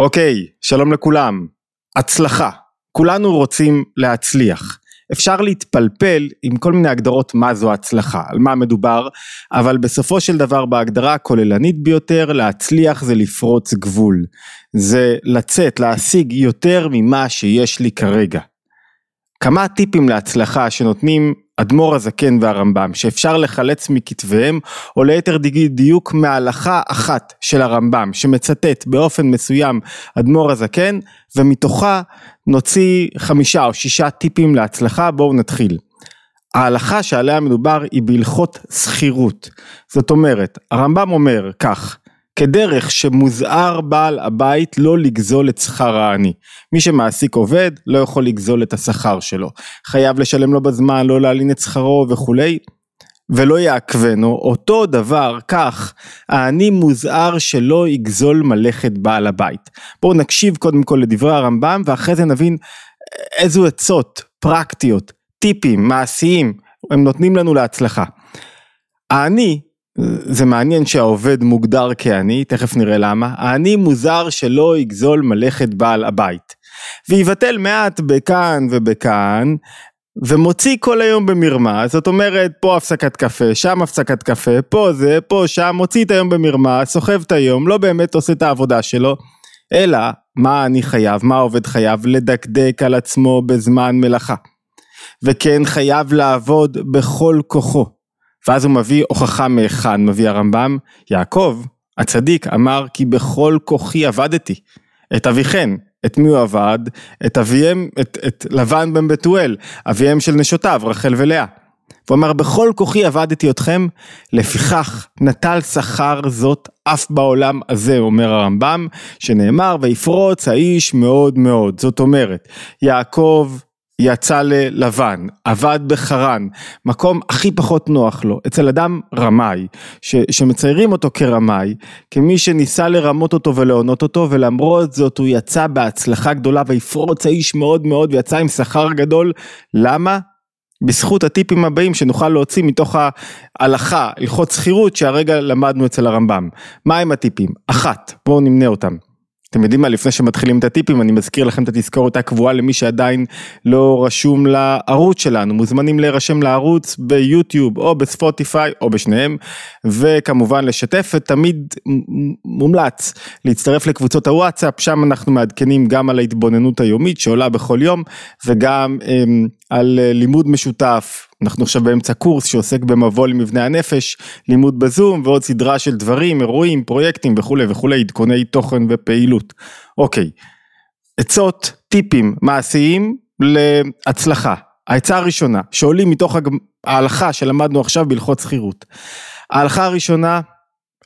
אוקיי, שלום לכולם. הצלחה. כולנו רוצים להצליח. אפשר להתפלפל עם כל מיני הגדרות מה זו הצלחה, על מה מדובר, אבל בסופו של דבר בהגדרה הכוללנית ביותר, להצליח זה לפרוץ גבול. זה לצאת, להשיג יותר ממה שיש לי כרגע. כמה טיפים להצלחה שנותנים אדמו"ר הזקן והרמב"ם שאפשר לחלץ מכתביהם או ליתר דיוק מהלכה אחת של הרמב"ם שמצטט באופן מסוים אדמו"ר הזקן ומתוכה נוציא חמישה או שישה טיפים להצלחה בואו נתחיל. ההלכה שעליה מדובר היא בהלכות שכירות זאת אומרת הרמב"ם אומר כך כדרך שמוזהר בעל הבית לא לגזול את שכר העני. מי שמעסיק עובד לא יכול לגזול את השכר שלו. חייב לשלם לו בזמן, לא להלין את שכרו וכולי. ולא יעכבנו, אותו דבר, כך, העני מוזהר שלא יגזול מלאכת בעל הבית. בואו נקשיב קודם כל לדברי הרמב"ם ואחרי זה נבין איזו עצות פרקטיות, טיפים, מעשיים, הם נותנים לנו להצלחה. העני זה מעניין שהעובד מוגדר כעני, תכף נראה למה. העני מוזר שלא יגזול מלאכת בעל הבית. ויבטל מעט בכאן ובכאן, ומוציא כל היום במרמה, זאת אומרת פה הפסקת קפה, שם הפסקת קפה, פה זה, פה שם, מוציא את היום במרמה, סוחב את היום, לא באמת עושה את העבודה שלו, אלא מה אני חייב, מה העובד חייב? לדקדק על עצמו בזמן מלאכה. וכן חייב לעבוד בכל כוחו. ואז הוא מביא הוכחה מהיכן, מביא הרמב"ם, יעקב, הצדיק, אמר כי בכל כוחי עבדתי, את אביכן, את מי הוא עבד? את אביהם, את, את לבן בן בתואל, אביהם של נשותיו, רחל ולאה. הוא אמר בכל כוחי עבדתי אתכם, לפיכך נטל שכר זאת אף בעולם הזה, אומר הרמב"ם, שנאמר ויפרוץ האיש מאוד מאוד, זאת אומרת, יעקב יצא ללבן, עבד בחרן, מקום הכי פחות נוח לו, אצל אדם רמאי, ש, שמציירים אותו כרמאי, כמי שניסה לרמות אותו ולהונות אותו, ולמרות זאת הוא יצא בהצלחה גדולה ויפרוץ האיש מאוד מאוד ויצא עם שכר גדול, למה? בזכות הטיפים הבאים שנוכל להוציא מתוך ההלכה, הלכות שכירות שהרגע למדנו אצל הרמב"ם. מה הם הטיפים? אחת, בואו נמנה אותם. אתם יודעים מה, לפני שמתחילים את הטיפים, אני מזכיר לכם את התזכורת הקבועה למי שעדיין לא רשום לערוץ שלנו. מוזמנים להירשם לערוץ ביוטיוב או בספוטיפיי או בשניהם, וכמובן לשתף, ותמיד מומלץ להצטרף לקבוצות הוואטסאפ, שם אנחנו מעדכנים גם על ההתבוננות היומית שעולה בכל יום, וגם הם, על אה, לימוד משותף אנחנו עכשיו באמצע קורס שעוסק במבוא למבנה הנפש, לימוד בזום ועוד סדרה של דברים, אירועים, פרויקטים וכולי וכולי, עדכוני תוכן ופעילות. אוקיי, עצות, טיפים מעשיים להצלחה. העצה הראשונה שעולים מתוך ההלכה שלמדנו עכשיו בהלכות שכירות. ההלכה הראשונה,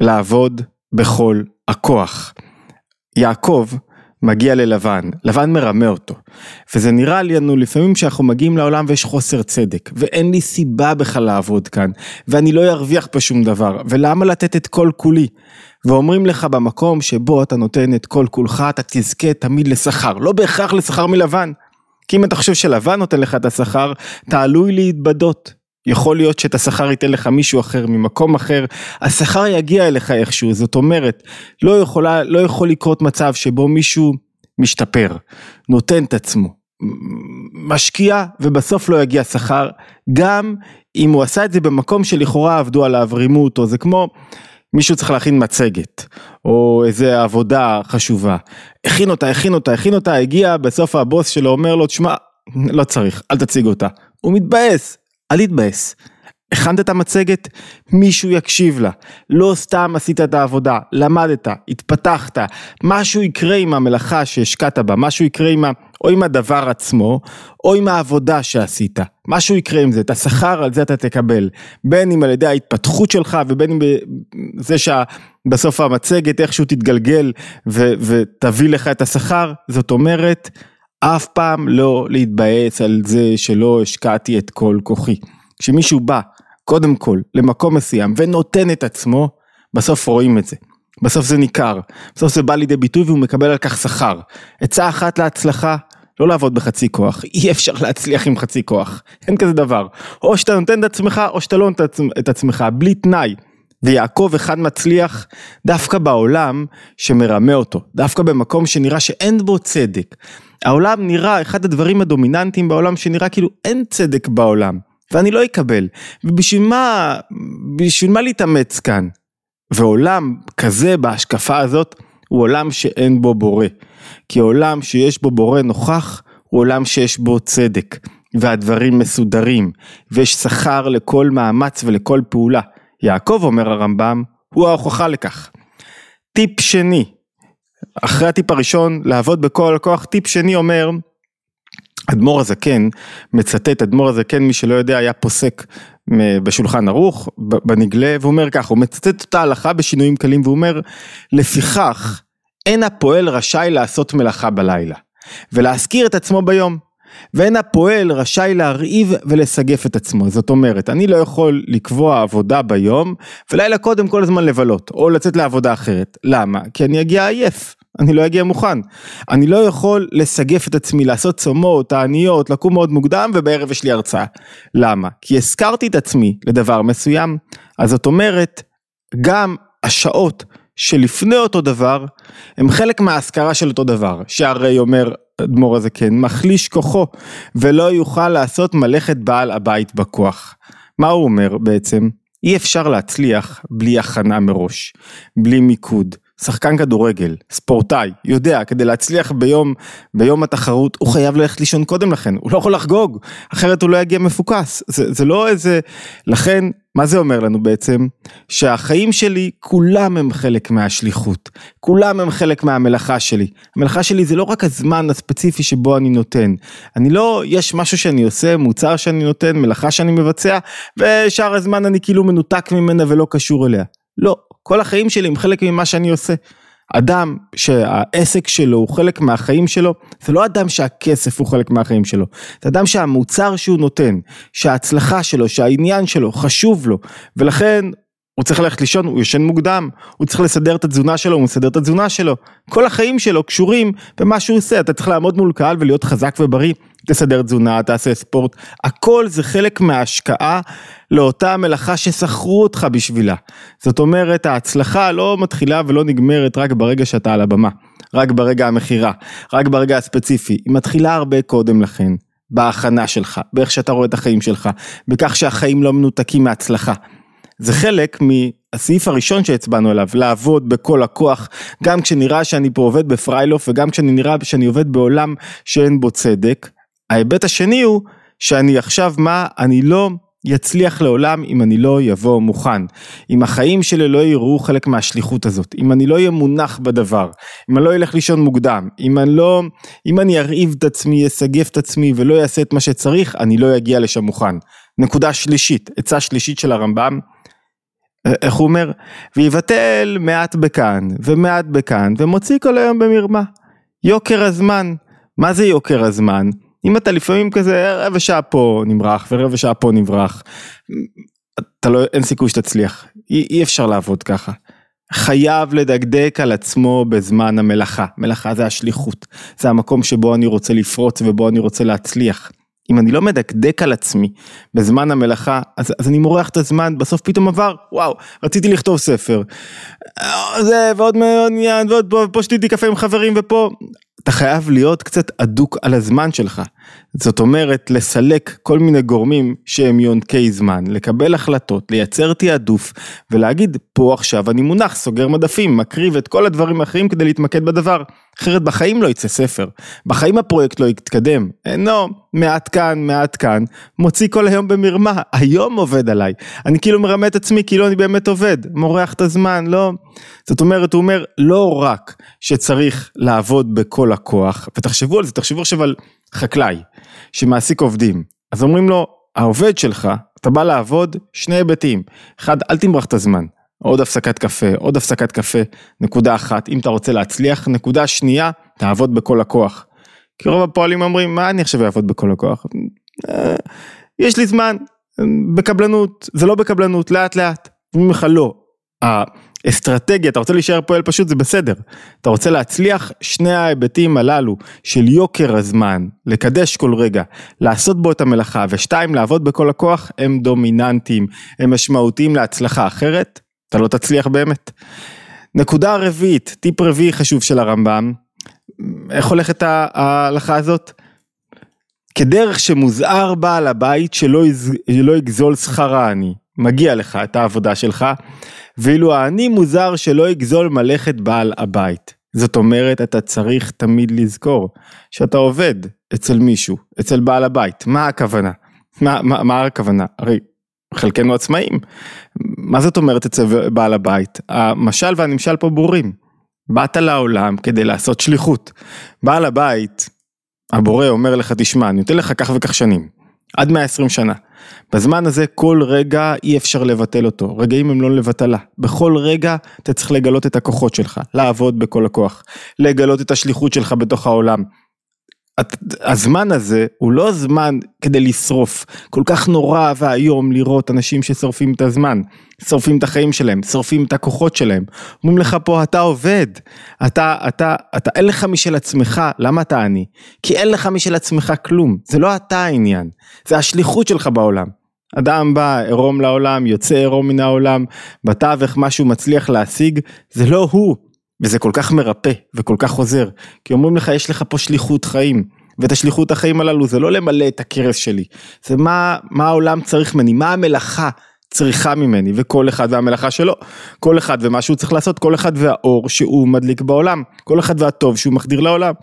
לעבוד בכל הכוח. יעקב מגיע ללבן, לבן מרמה אותו. וזה נראה לנו לפעמים שאנחנו מגיעים לעולם ויש חוסר צדק, ואין לי סיבה בכלל לעבוד כאן, ואני לא ארוויח פה שום דבר, ולמה לתת את כל כולי? ואומרים לך במקום שבו אתה נותן את כל כולך, אתה תזכה תמיד לשכר, לא בהכרח לשכר מלבן. כי אם אתה חושב שלבן נותן לך את השכר, אתה עלוי להתבדות. יכול להיות שאת השכר ייתן לך מישהו אחר ממקום אחר, השכר יגיע אליך איכשהו, זאת אומרת, לא, יכולה, לא יכול לקרות מצב שבו מישהו משתפר, נותן את עצמו, משקיע ובסוף לא יגיע שכר, גם אם הוא עשה את זה במקום שלכאורה עבדו עליו, רימו אותו, זה כמו מישהו צריך להכין מצגת, או איזה עבודה חשובה, הכין אותה, הכין אותה, הכין אותה, הגיע, בסוף הבוס שלו אומר לו, תשמע, לא צריך, אל תציג אותה. הוא מתבאס, אל תתבאס. הכנת את המצגת, מישהו יקשיב לה. לא סתם עשית את העבודה, למדת, התפתחת, משהו יקרה עם המלאכה שהשקעת בה, משהו יקרה עם ה... או עם הדבר עצמו, או עם העבודה שעשית. משהו יקרה עם זה, את השכר על זה אתה תקבל. בין אם על ידי ההתפתחות שלך ובין אם זה שבסוף המצגת איכשהו תתגלגל ו- ותביא לך את השכר, זאת אומרת, אף פעם לא להתבאס על זה שלא השקעתי את כל כוחי. כשמישהו בא, קודם כל, למקום מסוים ונותן את עצמו, בסוף רואים את זה. בסוף זה ניכר, בסוף זה בא לידי ביטוי והוא מקבל על כך שכר. עצה אחת להצלחה, לא לעבוד בחצי כוח, אי אפשר להצליח עם חצי כוח, אין כזה דבר. או שאתה נותן את עצמך או שאתה לא נותן את עצמך, בלי תנאי. ויעקב אחד מצליח דווקא בעולם שמרמה אותו, דווקא במקום שנראה שאין בו צדק. העולם נראה, אחד הדברים הדומיננטיים בעולם שנראה כאילו אין צדק בעולם, ואני לא אקבל. ובשביל מה, בשביל מה להתאמץ כאן? ועולם כזה בהשקפה הזאת הוא עולם שאין בו בורא. כי עולם שיש בו בורא נוכח הוא עולם שיש בו צדק. והדברים מסודרים, ויש שכר לכל מאמץ ולכל פעולה. יעקב, אומר הרמב"ם, הוא ההוכחה לכך. טיפ שני, אחרי הטיפ הראשון, לעבוד בכל הכוח, טיפ שני אומר, אדמו"ר הזקן מצטט, אדמו"ר הזקן מי שלא יודע היה פוסק בשולחן ערוך, בנגלה, והוא אומר ככה, הוא מצטט אותה הלכה בשינויים קלים והוא אומר, לפיכך אין הפועל רשאי לעשות מלאכה בלילה, ולהזכיר את עצמו ביום. ואין הפועל רשאי להרעיב ולסגף את עצמו. זאת אומרת, אני לא יכול לקבוע עבודה ביום, ולילה קודם כל הזמן לבלות, או לצאת לעבודה אחרת. למה? כי אני אגיע עייף. אני לא אגיע מוכן. אני לא יכול לסגף את עצמי, לעשות צומות, תעניות, לקום מאוד מוקדם ובערב יש לי הרצאה. למה? כי הזכרתי את עצמי לדבר מסוים. אז זאת אומרת, גם השעות שלפני אותו דבר, הם חלק מההשכרה של אותו דבר. שהרי אומר אדמו"ר הזה כן, מחליש כוחו, ולא יוכל לעשות מלאכת בעל הבית בכוח. מה הוא אומר בעצם? אי אפשר להצליח בלי הכנה מראש, בלי מיקוד. שחקן כדורגל, ספורטאי, יודע, כדי להצליח ביום, ביום התחרות, הוא חייב ללכת לישון קודם לכן, הוא לא יכול לחגוג, אחרת הוא לא יגיע מפוקס. זה, זה לא איזה... לכן, מה זה אומר לנו בעצם? שהחיים שלי, כולם הם חלק מהשליחות. כולם הם חלק מהמלאכה שלי. המלאכה שלי זה לא רק הזמן הספציפי שבו אני נותן. אני לא, יש משהו שאני עושה, מוצר שאני נותן, מלאכה שאני מבצע, ושאר הזמן אני כאילו מנותק ממנה ולא קשור אליה. לא, כל החיים שלי הם חלק ממה שאני עושה. אדם שהעסק שלו הוא חלק מהחיים שלו, זה לא אדם שהכסף הוא חלק מהחיים שלו, זה אדם שהמוצר שהוא נותן, שההצלחה שלו, שהעניין שלו חשוב לו, ולכן הוא צריך ללכת לישון, הוא ישן מוקדם, הוא צריך לסדר את התזונה שלו, הוא מסדר את התזונה שלו. כל החיים שלו קשורים במה שהוא עושה, אתה צריך לעמוד מול קהל ולהיות חזק ובריא, תסדר תזונה, תעשה ספורט, הכל זה חלק מההשקעה לאותה מלאכה ששכרו אותך בשבילה. זאת אומרת, ההצלחה לא מתחילה ולא נגמרת רק ברגע שאתה על הבמה, רק ברגע המכירה, רק ברגע הספציפי, היא מתחילה הרבה קודם לכן. בהכנה שלך, באיך שאתה רואה את החיים שלך, בכך שהחיים לא מנותקים מהצלחה. זה חלק מהסעיף הראשון שהצבענו עליו, לעבוד בכל הכוח, גם כשנראה שאני פה עובד בפריילוף וגם כשאני נראה שאני עובד בעולם שאין בו צדק. ההיבט השני הוא שאני עכשיו מה, אני לא יצליח לעולם אם אני לא יבוא מוכן, אם החיים שלי לא יראו חלק מהשליחות הזאת, אם אני לא אהיה מונח בדבר, אם אני לא אלך לישון מוקדם, אם אני לא, אם אני ארעיב את עצמי, אסגף את עצמי ולא אעשה את מה שצריך, אני לא אגיע לשם מוכן. נקודה שלישית, עצה שלישית של הרמב"ם, איך הוא אומר? ויבטל מעט בכאן ומעט בכאן ומוציא כל היום במרמה. יוקר הזמן, מה זה יוקר הזמן? אם אתה לפעמים כזה רבע שעה פה נמרח ורבע שעה פה נברח, אתה לא, אין סיכוי שתצליח, אי, אי אפשר לעבוד ככה. חייב לדקדק על עצמו בזמן המלאכה, מלאכה זה השליחות, זה המקום שבו אני רוצה לפרוץ ובו אני רוצה להצליח. אם אני לא מדקדק על עצמי בזמן המלאכה, אז, אז אני מורח את הזמן, בסוף פתאום עבר, וואו, רציתי לכתוב ספר. זה, ועוד מאוד עניין, ועוד פה, פה שתיתי קפה עם חברים ופה, אתה חייב להיות קצת אדוק על הזמן שלך. זאת אומרת, לסלק כל מיני גורמים שהם יונקי זמן, לקבל החלטות, לייצר תעדוף, ולהגיד, פה עכשיו אני מונח, סוגר מדפים, מקריב את כל הדברים האחרים כדי להתמקד בדבר. אחרת בחיים לא יצא ספר, בחיים הפרויקט לא יתקדם. אינו, מעט כאן, מעט כאן, מוציא כל היום במרמה, היום עובד עליי. אני כאילו מרמה את עצמי כאילו אני באמת עובד, מורח את הזמן, לא. זאת אומרת, הוא אומר, לא רק שצריך לעבוד בכל הכוח, ותחשבו על זה, תחשבו עכשיו על חקלאי שמעסיק עובדים, אז אומרים לו, העובד שלך, אתה בא לעבוד, שני היבטים, אחד, אל תמרח את הזמן, עוד הפסקת קפה, עוד הפסקת קפה, נקודה אחת, אם אתה רוצה להצליח, נקודה שנייה, תעבוד בכל הכוח. כי רוב הפועלים אומרים, מה אני עכשיו אעבוד בכל הכוח? אה, יש לי זמן, בקבלנות, זה לא בקבלנות, לאט לאט. אומרים לך לא, אסטרטגיה, אתה רוצה להישאר פועל פשוט, זה בסדר. אתה רוצה להצליח, שני ההיבטים הללו של יוקר הזמן, לקדש כל רגע, לעשות בו את המלאכה, ושתיים, לעבוד בכל הכוח, הם דומיננטיים, הם משמעותיים להצלחה אחרת. אתה לא תצליח באמת. נקודה רביעית, טיפ רביעי חשוב של הרמב"ם, איך הולכת ההלכה הזאת? כדרך שמוזהר בעל הבית שלא לא יגזול שכר העני, מגיע לך את העבודה שלך, ואילו העני מוזר שלא יגזול מלאכת בעל הבית. זאת אומרת, אתה צריך תמיד לזכור שאתה עובד אצל מישהו, אצל בעל הבית. מה הכוונה? מה, מה, מה הכוונה? הרי חלקנו עצמאים. מה זאת אומרת אצל בעל הבית? המשל והנמשל פה ברורים. באת לעולם כדי לעשות שליחות. בעל הבית, הבורא אומר לך, תשמע, אני נותן לך כך וכך שנים. עד 120 שנה. בזמן הזה כל רגע אי אפשר לבטל אותו, רגעים הם לא לבטלה. בכל רגע אתה צריך לגלות את הכוחות שלך, לעבוד בכל הכוח, לגלות את השליחות שלך בתוך העולם. הזמן הזה הוא לא זמן כדי לשרוף, כל כך נורא ואיום לראות אנשים ששורפים את הזמן, שורפים את החיים שלהם, שורפים את הכוחות שלהם. אומרים לך פה אתה עובד, אתה, אתה, אתה אין לך משל עצמך, למה אתה עני? כי אין לך משל עצמך כלום, זה לא אתה העניין, זה השליחות שלך בעולם. אדם בא עירום לעולם, יוצא עירום מן העולם, בתווך משהו מצליח להשיג, זה לא הוא, וזה כל כך מרפא וכל כך עוזר, כי אומרים לך יש לך פה שליחות חיים, ואת השליחות החיים הללו זה לא למלא את הכרס שלי, זה מה, מה העולם צריך ממני, מה המלאכה צריכה ממני, וכל אחד והמלאכה שלו, כל אחד ומה שהוא צריך לעשות, כל אחד והאור שהוא מדליק בעולם, כל אחד והטוב שהוא מחדיר לעולם,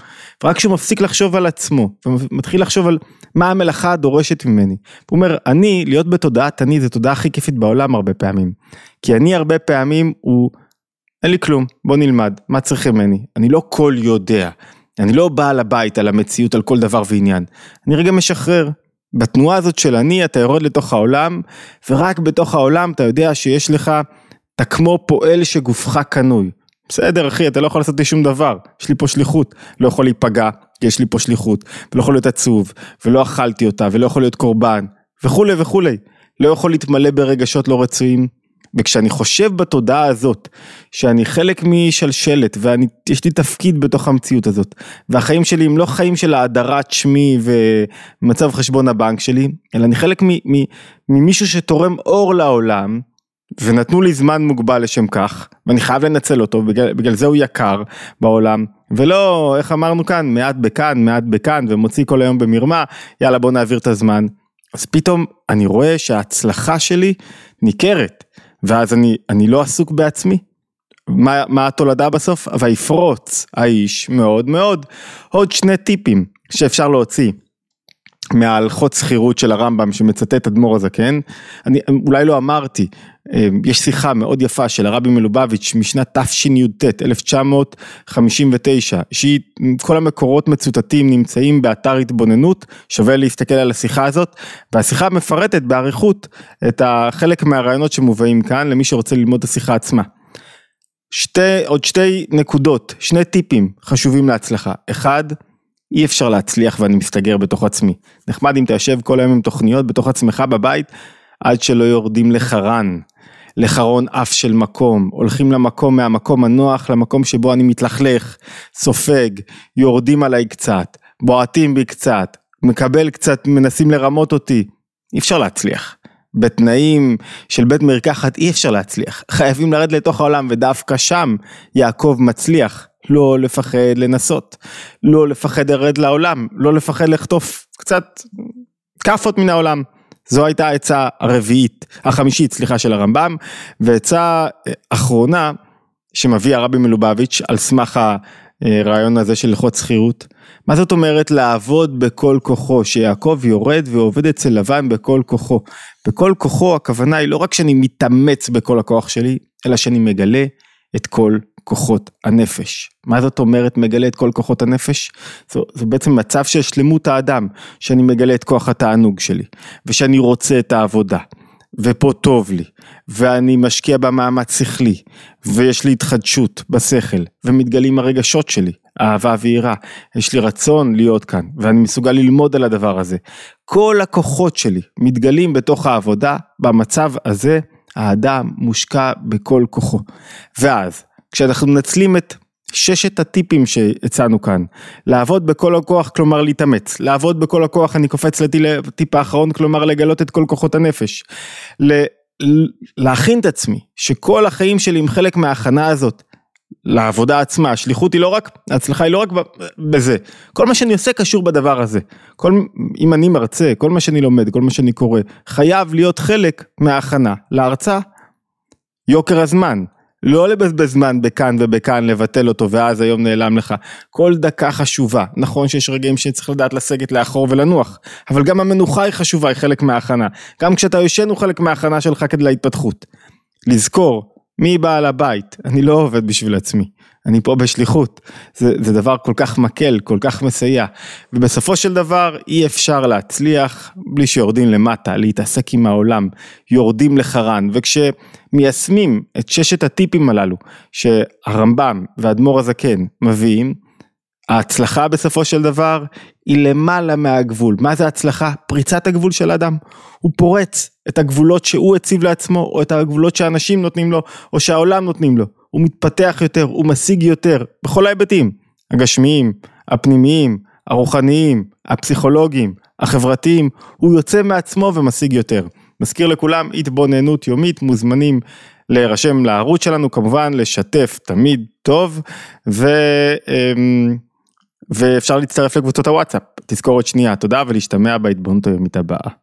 ורק כשהוא מפסיק לחשוב על עצמו, ומתחיל לחשוב על מה המלאכה הדורשת ממני, הוא אומר, אני, להיות בתודעת אני, זה תודעה הכי כיפית בעולם הרבה פעמים, כי אני הרבה פעמים הוא אין לי כלום, בוא נלמד, מה צריכים ממני? אני לא כל יודע, אני לא בעל הבית על המציאות על כל דבר ועניין, אני רגע משחרר. בתנועה הזאת של אני אתה יורד לתוך העולם, ורק בתוך העולם אתה יודע שיש לך, אתה כמו פועל שגופך קנוי. בסדר אחי, אתה לא יכול לעשות לי שום דבר, יש לי פה שליחות, לא יכול להיפגע, כי יש לי פה שליחות, ולא יכול להיות עצוב, ולא אכלתי אותה, ולא יכול להיות קורבן, וכולי וכולי. לא יכול להתמלא ברגשות לא רצויים, וכשאני חושב בתודעה הזאת, שאני חלק משלשלת ויש לי תפקיד בתוך המציאות הזאת, והחיים שלי הם לא חיים של האדרת שמי ומצב חשבון הבנק שלי, אלא אני חלק ממישהו שתורם אור לעולם, ונתנו לי זמן מוגבל לשם כך, ואני חייב לנצל אותו, בגלל, בגלל זה הוא יקר בעולם, ולא, איך אמרנו כאן, מעט בכאן, מעט בכאן, ומוציא כל היום במרמה, יאללה בוא נעביר את הזמן. אז פתאום אני רואה שההצלחה שלי ניכרת. ואז אני, אני לא עסוק בעצמי. מה, מה התולדה בסוף? ויפרוץ האיש מאוד מאוד. עוד שני טיפים שאפשר להוציא מההלכות שכירות של הרמב"ם שמצטט אדמו"ר הזקן, אני אולי לא אמרתי, אמ, יש שיחה מאוד יפה של הרבי מלובביץ' משנת תשי"ט 1959, שהיא, כל המקורות מצוטטים נמצאים באתר התבוננות, שווה להסתכל על השיחה הזאת, והשיחה מפרטת באריכות את החלק מהרעיונות שמובאים כאן למי שרוצה ללמוד את השיחה עצמה. שתי, עוד שתי נקודות, שני טיפים חשובים להצלחה, אחד, אי אפשר להצליח ואני מסתגר בתוך עצמי. נחמד אם אתה יושב כל היום עם תוכניות בתוך עצמך בבית, עד שלא יורדים לחרן, לחרון אף של מקום, הולכים למקום מהמקום הנוח למקום שבו אני מתלכלך, סופג, יורדים עליי קצת, בועטים בי קצת, מקבל קצת, מנסים לרמות אותי, אי אפשר להצליח. בתנאים של בית מרקחת אי אפשר להצליח, חייבים לרדת לתוך העולם ודווקא שם יעקב מצליח. לא לפחד לנסות, לא לפחד לרד לעולם, לא לפחד לחטוף קצת כאפות מן העולם. זו הייתה העצה הרביעית, החמישית, סליחה, של הרמב"ם, ועצה אה, אחרונה שמביא הרבי מלובביץ' על סמך הרעיון הזה של הלכות שכירות. מה זאת אומרת לעבוד בכל כוחו, שיעקב יורד ועובד אצל לבן בכל כוחו. בכל כוחו הכוונה היא לא רק שאני מתאמץ בכל הכוח שלי, אלא שאני מגלה את כל כוחות הנפש. מה זאת אומרת מגלה את כל כוחות הנפש? זו, זה בעצם מצב של שלמות האדם, שאני מגלה את כוח התענוג שלי, ושאני רוצה את העבודה, ופה טוב לי, ואני משקיע במאמץ שכלי, ויש לי התחדשות בשכל, ומתגלים הרגשות שלי, אהבה ויראה, יש לי רצון להיות כאן, ואני מסוגל ללמוד על הדבר הזה. כל הכוחות שלי מתגלים בתוך העבודה, במצב הזה האדם מושקע בכל כוחו. ואז כשאנחנו מנצלים את ששת הטיפים שהצענו כאן, לעבוד בכל הכוח כלומר להתאמץ, לעבוד בכל הכוח אני קופץ לטיפ האחרון כלומר לגלות את כל כוחות הנפש, להכין את עצמי, שכל החיים שלי הם חלק מההכנה הזאת לעבודה עצמה, השליחות היא לא רק, ההצלחה היא לא רק בזה, כל מה שאני עושה קשור בדבר הזה, כל, אם אני מרצה, כל מה שאני לומד, כל מה שאני קורא, חייב להיות חלק מההכנה להרצאה, יוקר הזמן, לא לבזבז זמן בכאן ובכאן לבטל אותו ואז היום נעלם לך, כל דקה חשובה, נכון שיש רגעים שצריך לדעת לסגת לאחור ולנוח, אבל גם המנוחה היא חשובה, היא חלק מההכנה, גם כשאתה יושן הוא חלק מההכנה שלך כדי להתפתחות, לזכור מי בעל הבית? אני לא עובד בשביל עצמי, אני פה בשליחות. זה, זה דבר כל כך מקל, כל כך מסייע. ובסופו של דבר אי אפשר להצליח בלי שיורדים למטה, להתעסק עם העולם, יורדים לחרן. וכשמיישמים את ששת הטיפים הללו שהרמב"ם ואדמו"ר הזקן מביאים, ההצלחה בסופו של דבר היא למעלה מהגבול. מה זה הצלחה? פריצת הגבול של אדם. הוא פורץ את הגבולות שהוא הציב לעצמו, או את הגבולות שאנשים נותנים לו, או שהעולם נותנים לו. הוא מתפתח יותר, הוא משיג יותר, בכל ההיבטים. הגשמיים, הפנימיים, הרוחניים, הפסיכולוגיים, החברתיים, הוא יוצא מעצמו ומשיג יותר. מזכיר לכולם, התבוננות יומית, מוזמנים להירשם לערוץ שלנו, כמובן לשתף תמיד טוב, ו... אמ, ואפשר להצטרף לקבוצות הוואטסאפ. תזכורת שנייה, תודה ולהשתמע בהתבוננות היומית הבאה.